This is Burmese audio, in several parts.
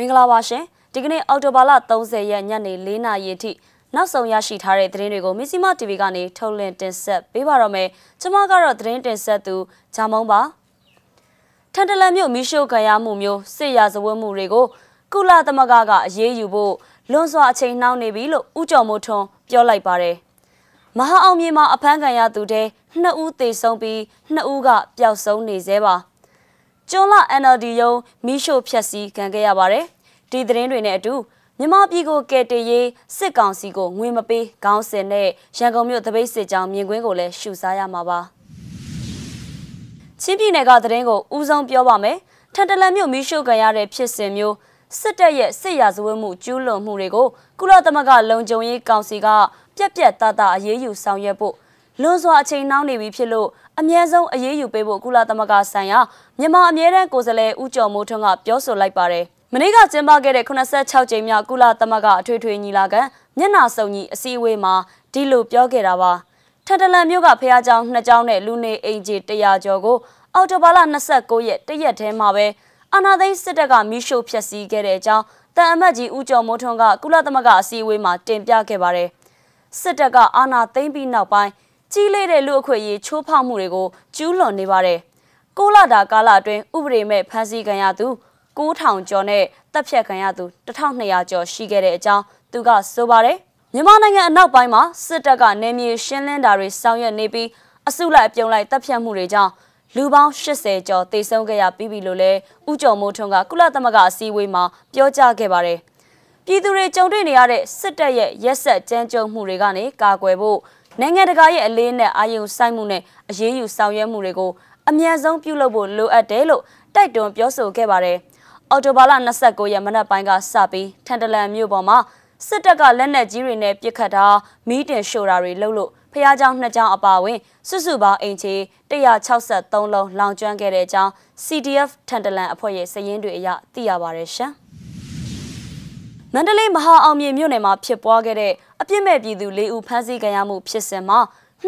မင်္ဂလာပါရှင်ဒီကနေ့အောက်တိုဘာလ30ရက်ညနေ4နာရီအထိနောက်ဆုံးရရှိထားတဲ့သတင်းတွေကိုမီစီမ TV ကနေထုတ်လင်းတင်ဆက်ပေးပါတော့မယ်ကျွန်မကတော့သတင်းတင်ဆက်သူဂျာမုံပါထန်တလန်မြို့မီရှိုခံရမှုမျိုးစစ်ရာဇဝတ်မှုတွေကိုကုလသမဂ္ဂကအရေးယူဖို့လွန်စွာအချိန်နှောင်းနေပြီလို့ဥကြော်မိုးထွန်းပြောလိုက်ပါတယ်မဟာအောင်မြေမှာအဖမ်းခံရသူတဲ့နှစ်ဦးသေဆုံးပြီးနှစ်ဦးကပျောက်ဆုံးနေသေးပါ ကျွန်းလ NLD ရုံးမီးရှို့ဖျက်ဆီးခံခဲ့ရပါတယ်။ဒီသတင်းတွေနဲ့အတူမြန်မာပြည်ကိုကယ်တင်ရေးစစ်ကောင်စီကိုငွေမပေးခေါင်းစဉ်နဲ့ရန်ကုန်မြို့တပိတ်စစ်ကြောင်းမြင်ကွင်းကိုလည်းရှုစားရမှာပါ။ချင်းပြည်နယ်ကသတင်းကိုဦးဆုံးပြောပါမယ်။ထန်တလန်မြို့မီးရှို့ခံရတဲ့ဖြစ်စဉ်မျိုးစစ်တပ်ရဲ့စစ်ရာဇဝတ်မှုကျူးလွန်မှုတွေကိုကုလသမဂ္ဂလုံခြုံရေးကောင်စီကပြက်ပြက်သားသားအရေးယူဆောင်ရွက်ဖို့လွန်စွာအချိန်နှောင်းနေပြီဖြစ်လို့ အမြဲဆုံးအရေးယူပေးဖို့ကုလသမဂ္ဂဆိုင်ရာမြန်မာအမြဲတမ်းကိုယ်စားလှယ်ဦးကျော်မိုးထွန်းကပြောဆိုလိုက်ပါတယ်။မနေ့ကကျင်းပခဲ့တဲ့86ကြိမ်မြောက်ကုလသမဂ္ဂအထွေထွေညီလာခံမျက်နှာစုံညီအစည်းအဝေးမှာဒီလိုပြောခဲ့တာပါ။ထန်တလန်မြို့ကဖះเจ้าနှစ်เจ้าနဲ့လူနေအိမ်ကြီး100ကျော်ကိုအော်တိုဘာလ29ရက်တရက်ထဲမှာပဲအာနာသိန်းစစ်တပ်ကမီးရှို့ဖျက်ဆီးခဲ့တဲ့အကြောင်းတန်အမတ်ကြီးဦးကျော်မိုးထွန်းကကုလသမဂ္ဂအစည်းအဝေးမှာတင်ပြခဲ့ပါတယ်။စစ်တပ်ကအာဏာသိမ်းပြီးနောက်ပိုင်း ကြီးလေးတဲ့လူအခွင့်အရေးချိုးဖောက်မှုတွေကိုကျူးလွန်နေပါတယ်။ကိုလာတာကာလအတွင်းဥပဒေမဲ့ဖမ်းဆီးခံရသူ9000ကျော်နဲ့တပ်ဖြတ်ခံရသူ1200ကျော်ရှိခဲ့တဲ့အကြောင်းသူကဆိုပါတယ်။မြန်မာနိုင်ငံအနောက်ပိုင်းမှာစစ်တပ်ကနေမြေရှင်းလင်းတာတွေဆောင်ရွက်နေပြီးအစုလိုက်အပြုံလိုက်တပ်ဖြတ်မှုတွေကြောင့်လူပေါင်း80ကျော်တေဆုံးခဲ့ရပြီးပြီလို့လည်းဥကြုံမိုးထွန်းကကုလသမဂ္ဂအစည်းအဝေးမှာပြောကြားခဲ့ပါတယ်။ပြည်သူတွေကြုံတွေ့နေရတဲ့စစ်တပ်ရဲ့ရက်ဆက်ကြမ်းကြုတ်မှုတွေကနေကာကွယ်ဖို့ နိုင်ငံတကာရဲ့အလေးနဲ့အာရုံစိုက်မှုနဲ့အရေးယူဆောင်ရွက်မှုတွေကိုအမြန်ဆုံးပြုလုပ်ဖို့လိုအပ်တယ်လို့တိုက်တွန်းပြောဆိုခဲ့ပါတယ်။အော်တိုဘာလ29ရက်မနက်ပိုင်းကစပြီးထန်တလန်မြို့ပေါ်မှာစစ်တပ်ကလက်နက်ကြီးတွေနဲ့ပစ်ခတ်တာမီးတင်ရှို့တာတွေလုပ်လို့ဖះเจ้าနှစ်เจ้าအပါဝင်စုစုပေါင်းအိမ်ချေ163လုံးလောင်ကျွမ်းခဲ့တဲ့အကြောင်း CDF ထန်တလန်အဖွဲ့ရဲ့စည်ရင်းတွေအရသိရပါတယ်ရှင်။ မန္တလေးမဟာအောင်မြေမြို့နယ်မှာဖြစ်ပွားခဲ့တဲ့အပြစ်မဲ့ပြည်သူ၄ဦးဖမ်းဆီးခံရမှုဖြစ်စဉ်မှာ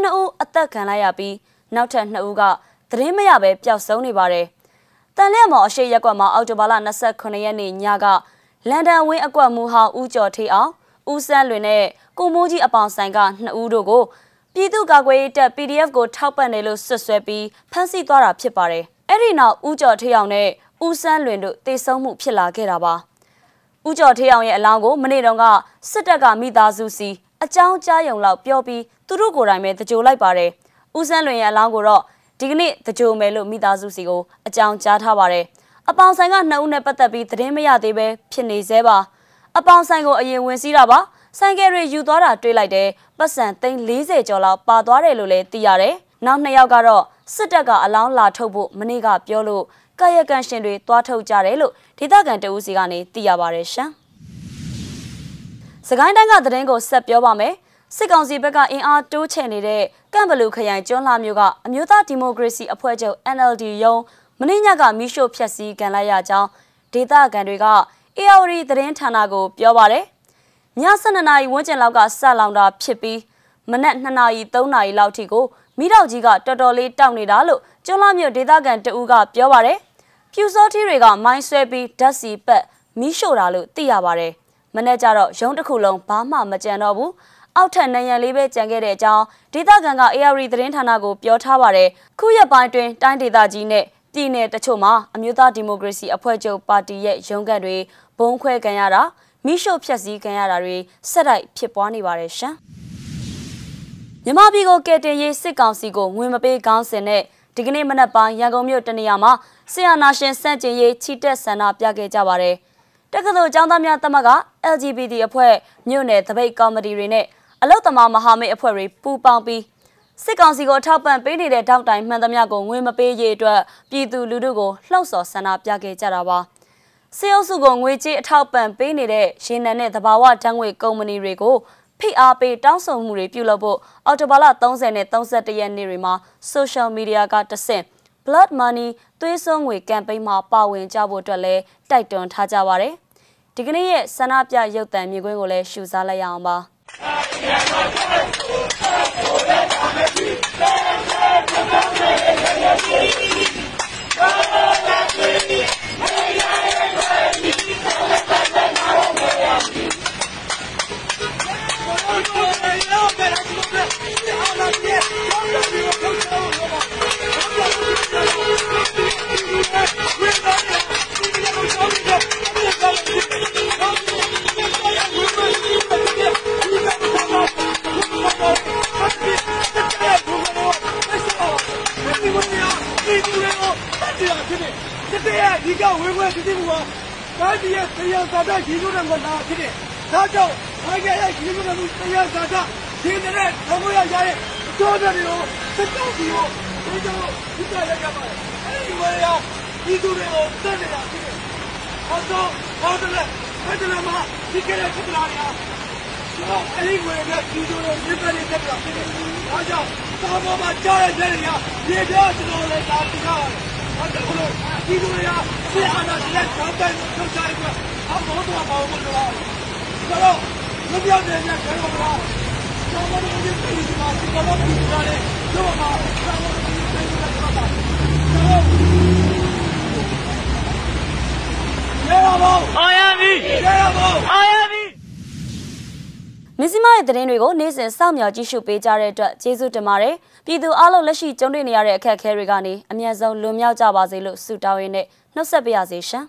2ဦးအသက်ခံလိုက်ရပြီးနောက်ထပ်2ဦးကသတင်းမရပဲပျောက်ဆုံးနေပါတယ်။တန်လျက်မော်အရှိရက်ကွက်မှာအောက်တိုဘာလ29ရက်နေ့ညကလန်ဒန်ဝင်းအကွက်မူဟောင်းဦးကျော်ထေးအောင်ဦးစန်းလွင်နဲ့ကိုမိုးကြီးအပေါင်ဆိုင်က2ဦးတို့ကိုပြည်သူ့ကာကွယ်ရေးတပ် PDF ကိုထောက်ပံ့တယ်လို့ဆွဆွဲပြီးဖမ်းဆီးသွားတာဖြစ်ပါတယ်။အဲ့ဒီနောက်ဦးကျော်ထေးအောင်နဲ့ဦးစန်းလွင်တို့တေဆုံးမှုဖြစ်လာခဲ့တာပါ။ ဦးကျော်ထေးအောင်ရဲ့အလောင်းကိုမနေ့တုန်းကစစ်တပ်ကမိသားစုစီအကြောင်းကြားရုံလောက်ပြောပြီးသူတို့ကိုယ်တိုင်ပဲတကြိုလိုက်ပါတယ်။ဦးစန်းလွင်ရဲ့အလောင်းကိုတော့ဒီကနေ့တကြိုမယ်လို့မိသားစုစီကိုအကြောင်းကြားထားပါတယ်။အပေါင်ဆိုင်ကနှစ်ဦးနဲ့ပတ်သက်ပြီးသတင်းမရသေးပဲဖြစ်နေသေးပါ။အပေါင်ဆိုင်ကိုအရင်ဝင်စည်းတာပါ။ဆိုင်ကယ်တွေယူသွားတာတွေ့လိုက်တယ်ပတ်စံသိန်း40ကျော်လောက်ပါသွားတယ်လို့လည်းသိရတယ်နောက်နှစ်ယောက်ကတော့စစ်တပ်ကအလောင်းလာထုတ်ဖို့မနေ့ကပြောလို့ကာယကံရှင်တွေသွားထုတ်ကြတယ်လို့ဒေသခံတအူးစီကနေသိရပါတယ်ရှင်စကိုင်းတိုင်းကသတင်းကိုဆက်ပြောပါမယ်စစ်ကောင်စီဘက်ကအင်အားတိုးချဲ့နေတဲ့ကန့်ဘလူခရိုင်ကျွန်းလှမျိုးကအမျိုးသားဒီမိုကရေစီအဖွဲ့ချုပ် NLD ရုံးမင်းညကမီးရှို့ဖျက်ဆီးကန်လိုက်ရကြောင်းဒေသခံတွေက AOD သတင်းဌာနကိုပြောပါတယ်ည12နာရီဝန်းကျင်လောက်ကစလောင်တာဖြစ်ပြီးမနက်2နာရီ3နာရီလောက်ထိကို မိတော့ကြီးကတော်တော်လေးတောက်နေတာလို့ကျွန်းလာမြို့ဒေသခံတဦးကပြောပါတယ်။ဖြူစောထီးတွေကမိုင်းဆွဲပြီးဓာတ်စီပတ်မီးရှို့တာလို့သိရပါတယ်။မနေ့ကျတော့ရုံးတစ်ခုလုံးဘာမှမကြံတော့ဘူး။အောက်ထက်နယံလေးပဲကြံခဲ့တဲ့အကြောင်းဒေသခံက AR သတင်းဌာနကိုပြောထားပါတယ်။ခုရက်ပိုင်းတွင်တိုင်းဒေသကြီးနဲ့ပြည်내တချို့မှာအမျိုးသားဒီမိုကရေစီအဖွဲ့ချုပ်ပါတီရဲ့ရုံးခန့်တွေဘုံခွဲခံရတာမိရှုပ်ဖြက်စီးခံရတာတွေဆက်တိုက်ဖြစ်ပွားနေပါတယ်ရှင်။ မြမပြည်ကိုကယ်တင်ရေးစစ်ကောင်စီကိုငွေမပေးကောင်းစင်နဲ့ဒီကနေ့မနက်ပိုင်းရန်ကုန်မြို့တနေရာမှာဆီယနာရှင်စန့်ကျင်ရေးချီတက်ဆန္ဒပြခဲ့ကြပါတယ်။တက္ကသိုလ်ကျောင်းသားများတမက LGBT အဖွဲ့မြို့နယ်တပိတ်ကော်မတီတွေနဲ့အလုတ်သမားမဟာမိတ်အဖွဲ့တွေပူးပေါင်းပြီးစစ်ကောင်စီကိုထောက်ပံ့ပေးနေတဲ့တောက်တိုင်မှန်သမျှကိုငွေမပေးရေးအတွက်ပြည်သူလူထုကိုလှုပ်ဆော်ဆန္ဒပြခဲ့ကြတာပါ။စေအုပ်စုကငွေကြေးအထောက်ပံ့ပေးနေတဲ့ရေနံနဲ့သဘာဝဓာတ်ငွေကုမ္ပဏီတွေကို ဖိအားပေးတောင်းဆိုမှုတွေပြုလုပ်ဖို့အော်တိုဘာလ30နဲ့31ရက်နေ့တွေမှာ social media ကတဆင့် blood money သွေးစွန်းငွေကမ်ပိန်းမှာပါဝင်ကြဖို့အတွက်လည်းတိုက်တွန်းထားကြပါရတယ်။ဒီကနေ့ရဲ့ဆန္ဒပြရုပ်သံမြင်ကွင်းကိုလည်းရှုစားလိုက်ရအောင်ပါ။ ဝေဝဲစစ်စစ်မှုကတိုင်းပြည်ရဲ့တရားစာတရေချိုးတဲ့ကလာဖြစ်တယ်ဒါကြောင့်ဘာကြရဲ့ရေချိုးတဲ့မှုတရားစာတဒီတဲ့တော့ရရရဲ့အကျိုးတွေကိုစစ်တောက်ပြီးတော့ဒီကြောင့်ဒီကလည်းကြပါအဲဒီဝေရဒီသူတွေကိုတတ်နေတာဖြစ်တယ်ဟောတော့ဟောတယ်ဟဲ့တယ်မှာဒီကလေးဖြစ်လာနေတာတော့အဲဒီဝေရဒီသူတွေမြစ်တဲ့တက်တာဖြစ်တယ်ဒါကြောင့်သာဘောမှာကြားရတဲ့နေရာဒီတော့ကျွန်တော်လည်းဒါပြရတယ် ဟုတ်တယ်ဘလို့ဒီလိုရဆရာနာလက်ထောက်တိုင်းထုတ်ကြရအဘောတော့ဘာလို့လဲဆိုတော့မပြောတဲ့ညကျတော့ဘာကျွန်တော်တို့ဒီပြည်မှာဒီကတော့ဒီကလည်းတော့မှာကျွန်တော်တို့ဒီပြည်မှာတော့တာကျွန်တော်ရပါဘောအောင်ရပြီရပါဘောအောင်ရပြီ မစ္စည်းမရဲ့သတင်းတွေကိုနေ့စဉ်စောင့်မျှော်ကြည့်ရှုပေးကြတဲ့အတွက်ကျေးဇူးတင်ပါတယ်ပြည်သူအားလုံးလက်ရှိကြုံတွေ့နေရတဲ့အခက်အခဲတွေကနေအမြန်ဆုံးလွန်မြောက်ကြပါစေလို့ဆုတောင်းရင်းနဲ့နှုတ်ဆက်ပါရစေရှင်